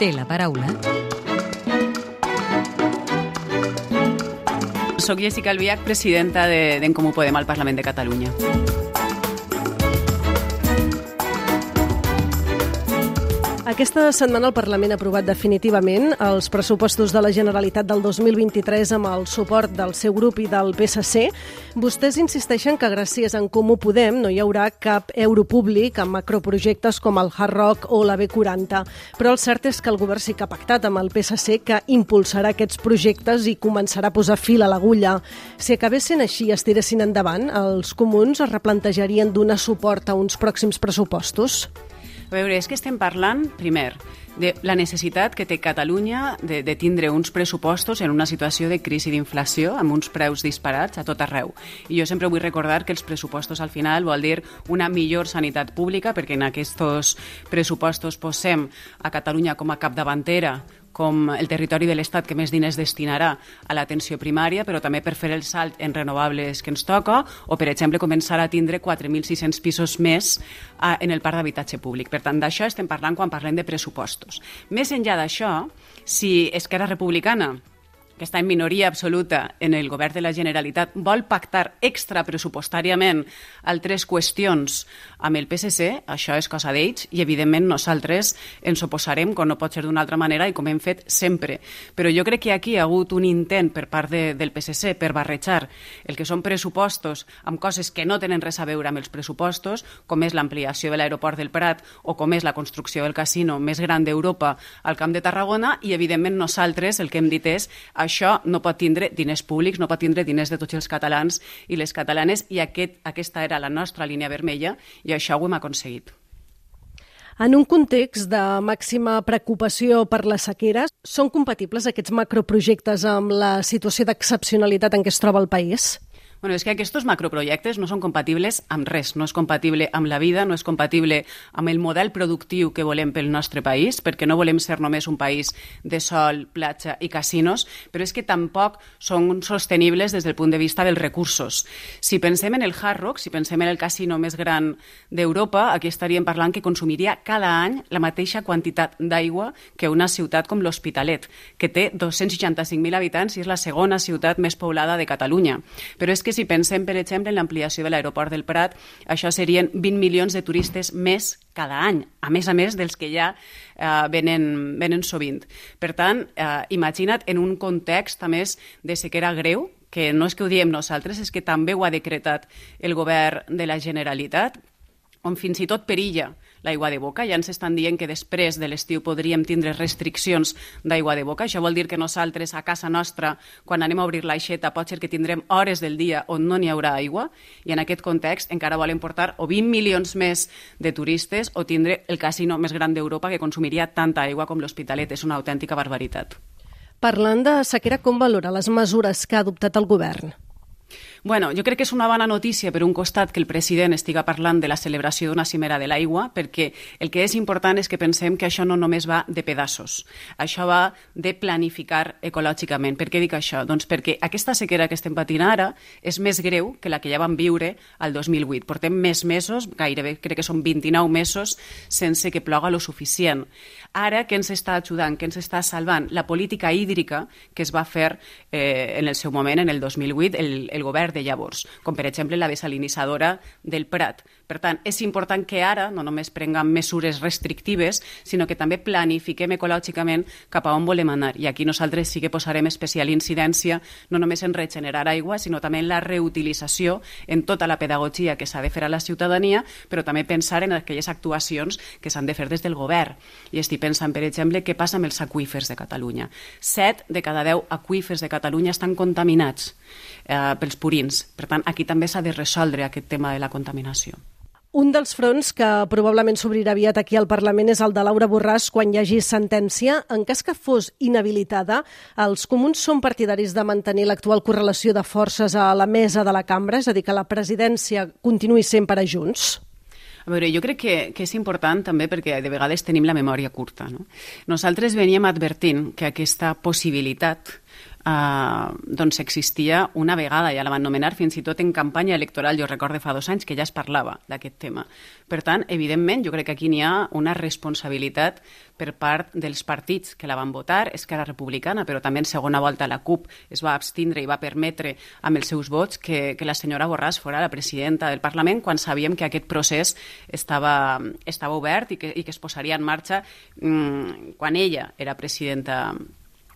té la paraula. Soc Jessica Albiach, presidenta d'En Comú Podem al Parlament de Catalunya. Aquesta setmana el Parlament ha aprovat definitivament els pressupostos de la Generalitat del 2023 amb el suport del seu grup i del PSC. Vostès insisteixen que gràcies En Comú Podem no hi haurà cap euro públic amb macroprojectes com el Hard Rock o la B40. Però el cert és que el govern sí que ha pactat amb el PSC que impulsarà aquests projectes i començarà a posar fil a l'agulla. Si acabessin així i es tiressin endavant, els comuns es replantejarien donar suport a uns pròxims pressupostos? A veure, és que estem parlant, primer, de la necessitat que té Catalunya de, de tindre uns pressupostos en una situació de crisi d'inflació, amb uns preus disparats a tot arreu. I jo sempre vull recordar que els pressupostos al final vol dir una millor sanitat pública, perquè en aquests pressupostos posem a Catalunya com a capdavantera com el territori de l'Estat que més diners destinarà a l'atenció primària, però també per fer el salt en renovables que ens toca, o, per exemple, començar a tindre 4.600 pisos més en el parc d'habitatge públic. Per tant, d'això estem parlant quan parlem de pressupostos. Més enllà d'això, si Esquerra Republicana que està en minoria absoluta en el govern de la Generalitat, vol pactar extrapressupostàriament altres qüestions amb el PSC, això és cosa d'ells i, evidentment, nosaltres ens oposarem, com no pot ser d'una altra manera i com hem fet sempre. Però jo crec que aquí hi ha hagut un intent per part de, del PSC per barrejar el que són pressupostos amb coses que no tenen res a veure amb els pressupostos, com és l'ampliació de l'aeroport del Prat o com és la construcció del casino més gran d'Europa al Camp de Tarragona i, evidentment, nosaltres el que hem dit és no pot tindre diners públics, no pot tindre diners de tots els catalans i les catalanes i aquest, aquesta era la nostra línia vermella i això ho hem aconseguit. En un context de màxima preocupació per la sequera, són compatibles aquests macroprojectes amb la situació d'excepcionalitat en què es troba el país? Bueno, és que aquests macroprojectes no són compatibles amb res, no és compatible amb la vida, no és compatible amb el model productiu que volem pel nostre país, perquè no volem ser només un país de sol, platja i casinos, però és que tampoc són sostenibles des del punt de vista dels recursos. Si pensem en el Hard Rock, si pensem en el casino més gran d'Europa, aquí estaríem parlant que consumiria cada any la mateixa quantitat d'aigua que una ciutat com l'Hospitalet, que té 265.000 habitants i és la segona ciutat més poblada de Catalunya. Però és que que si pensem, per exemple, en l'ampliació de l'aeroport del Prat, això serien 20 milions de turistes més cada any, a més a més dels que ja eh, venen, venen sovint. Per tant, eh, imagina't en un context, a més, de sequera greu, que no és que ho diem nosaltres, és que també ho ha decretat el govern de la Generalitat, on fins i tot perilla l'aigua de boca. Ja ens estan dient que després de l'estiu podríem tindre restriccions d'aigua de boca. Això vol dir que nosaltres, a casa nostra, quan anem a obrir l'aixeta, pot ser que tindrem hores del dia on no n'hi haurà aigua, i en aquest context encara volen portar o 20 milions més de turistes o tindre el casino més gran d'Europa que consumiria tanta aigua com l'Hospitalet. És una autèntica barbaritat. Parlant de sequera, com valora les mesures que ha adoptat el govern? Bueno, jo crec que és una bona notícia per un costat que el president estiga parlant de la celebració d'una cimera de l'aigua, perquè el que és important és que pensem que això no només va de pedaços, això va de planificar ecològicament. Per què dic això? Doncs perquè aquesta sequera que estem patint ara és més greu que la que ja vam viure al 2008. Portem més mesos, gairebé crec que són 29 mesos, sense que ploga lo suficient. Ara, què ens està ajudant, què ens està salvant? La política hídrica que es va fer eh, en el seu moment, en el 2008, el, el govern de llavors, com per exemple la desalinitzadora del Prat. Per tant, és important que ara no només prenguem mesures restrictives, sinó que també planifiquem ecològicament cap a on volem anar. I aquí nosaltres sí que posarem especial incidència no només en regenerar aigua, sinó també en la reutilització, en tota la pedagogia que s'ha de fer a la ciutadania, però també pensar en aquelles actuacions que s'han de fer des del govern. I estic pensant, per exemple, què passa amb els aqüífers de Catalunya. Set de cada deu aqüífers de Catalunya estan contaminats eh, pels purins. Per tant, aquí també s'ha de resoldre aquest tema de la contaminació. Un dels fronts que probablement s'obrirà aviat aquí al Parlament és el de Laura Borràs quan hi hagi sentència. En cas que fos inhabilitada, els comuns són partidaris de mantenir l'actual correlació de forces a la mesa de la cambra, és a dir, que la presidència continuï sempre a Junts? A veure, jo crec que, que és important també perquè de vegades tenim la memòria curta. No? Nosaltres veníem advertint que aquesta possibilitat Uh, doncs existia una vegada, ja la van nomenar fins i tot en campanya electoral, jo recordo fa dos anys que ja es parlava d'aquest tema. Per tant, evidentment, jo crec que aquí n'hi ha una responsabilitat per part dels partits que la van votar, Esquerra Republicana, però també en segona volta la CUP es va abstindre i va permetre amb els seus vots que, que la senyora Borràs fora la presidenta del Parlament quan sabíem que aquest procés estava, estava obert i que, i que es posaria en marxa mmm, quan ella era presidenta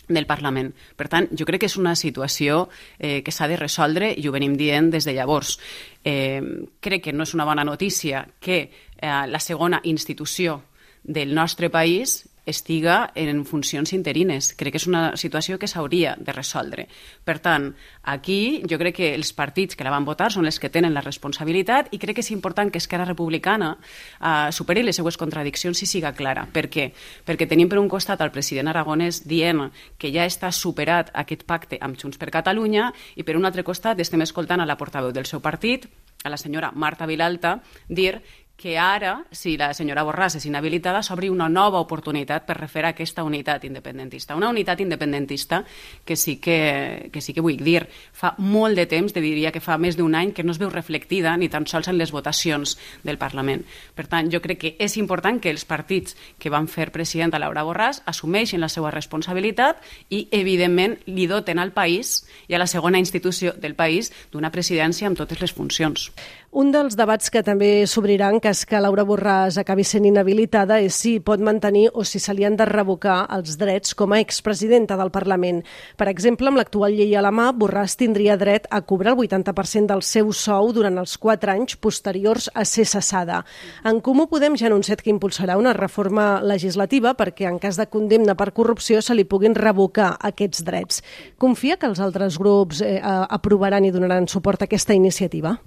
del Parlament. Per tant, jo crec que és una situació eh, que s'ha de resoldre i ho venim dient des de llavors. Eh, crec que no és una bona notícia que eh, la segona institució del nostre país estiga en funcions interines. Crec que és una situació que s'hauria de resoldre. Per tant, aquí jo crec que els partits que la van votar són els que tenen la responsabilitat i crec que és important que Esquerra Republicana eh, superi les seues contradiccions i siga clara. Per què? Perquè tenim per un costat el president Aragonès dient que ja està superat aquest pacte amb Junts per Catalunya i per un altre costat estem escoltant a la portaveu del seu partit, a la senyora Marta Vilalta, dir que ara, si la senyora Borràs és inhabilitada, s'obri una nova oportunitat per refer aquesta unitat independentista. Una unitat independentista que sí que, que sí que vull dir, fa molt de temps, te diria que fa més d'un any, que no es veu reflectida ni tan sols en les votacions del Parlament. Per tant, jo crec que és important que els partits que van fer president a Laura Borràs assumeixin la seva responsabilitat i, evidentment, li doten al país i a la segona institució del país d'una presidència amb totes les funcions. Un dels debats que també s'obriran cas que Laura Borràs acabi sent inhabilitada és si pot mantenir o si se li han de revocar els drets com a expresidenta del Parlament. Per exemple, amb l'actual llei a la mà, Borràs tindria dret a cobrar el 80% del seu sou durant els 4 anys posteriors a ser cessada. En Comú Podem ja ha anunciat que impulsarà una reforma legislativa perquè en cas de condemna per corrupció se li puguin revocar aquests drets. Confia que els altres grups eh, aprovaran i donaran suport a aquesta iniciativa?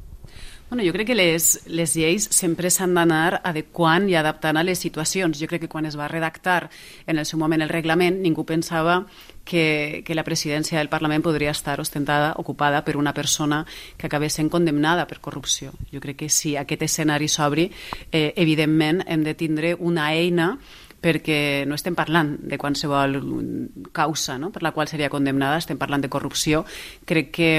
Bueno, jo crec que les, les lleis sempre s'han d'anar adequant i adaptant a les situacions. Jo crec que quan es va redactar en el seu moment el reglament, ningú pensava que, que la presidència del Parlament podria estar ostentada, ocupada per una persona que acabés sent condemnada per corrupció. Jo crec que si aquest escenari s'obri, eh, evidentment hem de tindre una eina perquè no estem parlant de qualsevol causa no? per la qual seria condemnada, estem parlant de corrupció. Crec que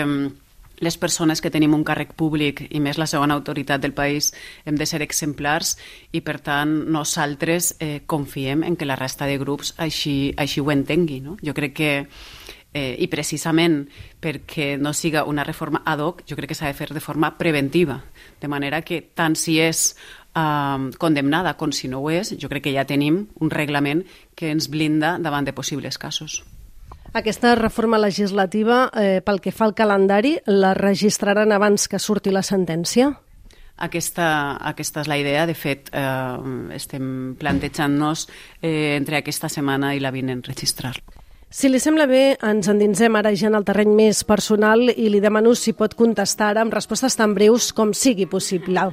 les persones que tenim un càrrec públic i més la segona autoritat del país hem de ser exemplars i per tant nosaltres eh, confiem en que la resta de grups així, així ho entengui. No? Jo crec que eh, i precisament perquè no siga una reforma ad hoc, jo crec que s'ha de fer de forma preventiva, de manera que tant si és eh, condemnada com si no ho és, jo crec que ja tenim un reglament que ens blinda davant de possibles casos. Aquesta reforma legislativa, eh, pel que fa al calendari, la registraran abans que surti la sentència? Aquesta, aquesta és la idea. De fet, eh, estem plantejant-nos eh, entre aquesta setmana i la vinent registrar. Si li sembla bé, ens endinsem ara ja en el terreny més personal i li demano si pot contestar ara amb respostes tan breus com sigui possible.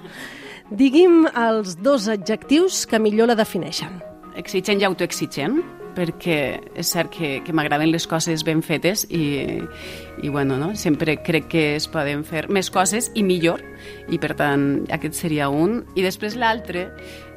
Digui'm els dos adjectius que millor la defineixen. Exigent i autoexigent perquè és cert que, que m'agraden les coses ben fetes i, i bueno, no? sempre crec que es poden fer més coses i millor i per tant aquest seria un i després l'altre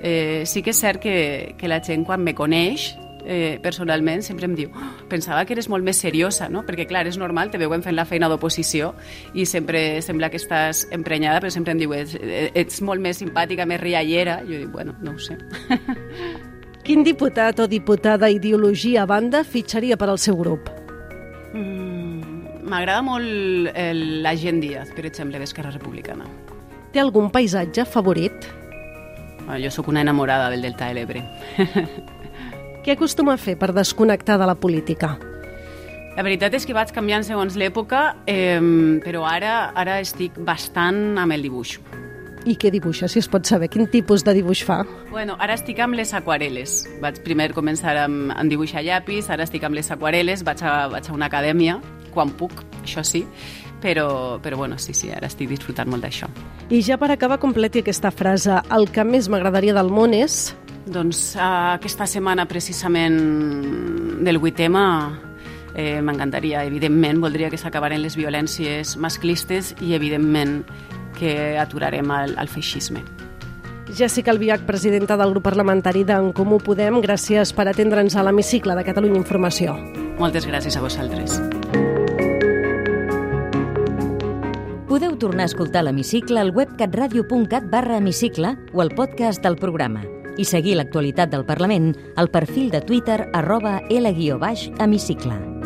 eh, sí que és cert que, que la gent quan me coneix eh, personalment sempre em diu oh, pensava que eres molt més seriosa, no? perquè clar, és normal, te veuen fent la feina d'oposició i sempre sembla que estàs emprenyada, però sempre em diu ets, ets molt més simpàtica, més riallera. Jo dic, bueno, no ho sé. Quin diputat o diputada ideologia a banda fitxaria per al seu grup? Mm, m'agrada mm, molt el, la gent Díaz, per exemple, d'Esquerra Republicana. Té algun paisatge favorit? Bueno, jo sóc una enamorada del Delta de l'Ebre. Què acostuma a fer per desconnectar de la política? La veritat és que vaig canviant segons l'època, eh, però ara, ara estic bastant amb el dibuix. I què dibuixa, si es pot saber? Quin tipus de dibuix fa? Bueno, ara estic amb les aquarel·les. Vaig primer començar amb, amb dibuixar llapis, ara estic amb les aquarel·les, vaig a, vaig a una acadèmia, quan puc, això sí, però, però bueno, sí, sí, ara estic disfrutant molt d'això. I ja per acabar, completi aquesta frase. El que més m'agradaria del món és... Doncs uh, aquesta setmana precisament del 8 eh, m'encantaria, evidentment, voldria que s'acabaren les violències masclistes i, evidentment, que aturarem el, el feixisme. Jessica Albiach, presidenta del grup parlamentari d'en Comú Podem, gràcies per atendre'ns a l'hemicicle de Catalunya Informació. Moltes gràcies a vosaltres. Podeu tornar a escoltar l'hemicicle al web catradio.cat barra hemicicle o al podcast del programa i seguir l'actualitat del Parlament al perfil de Twitter arroba L-hemicicle.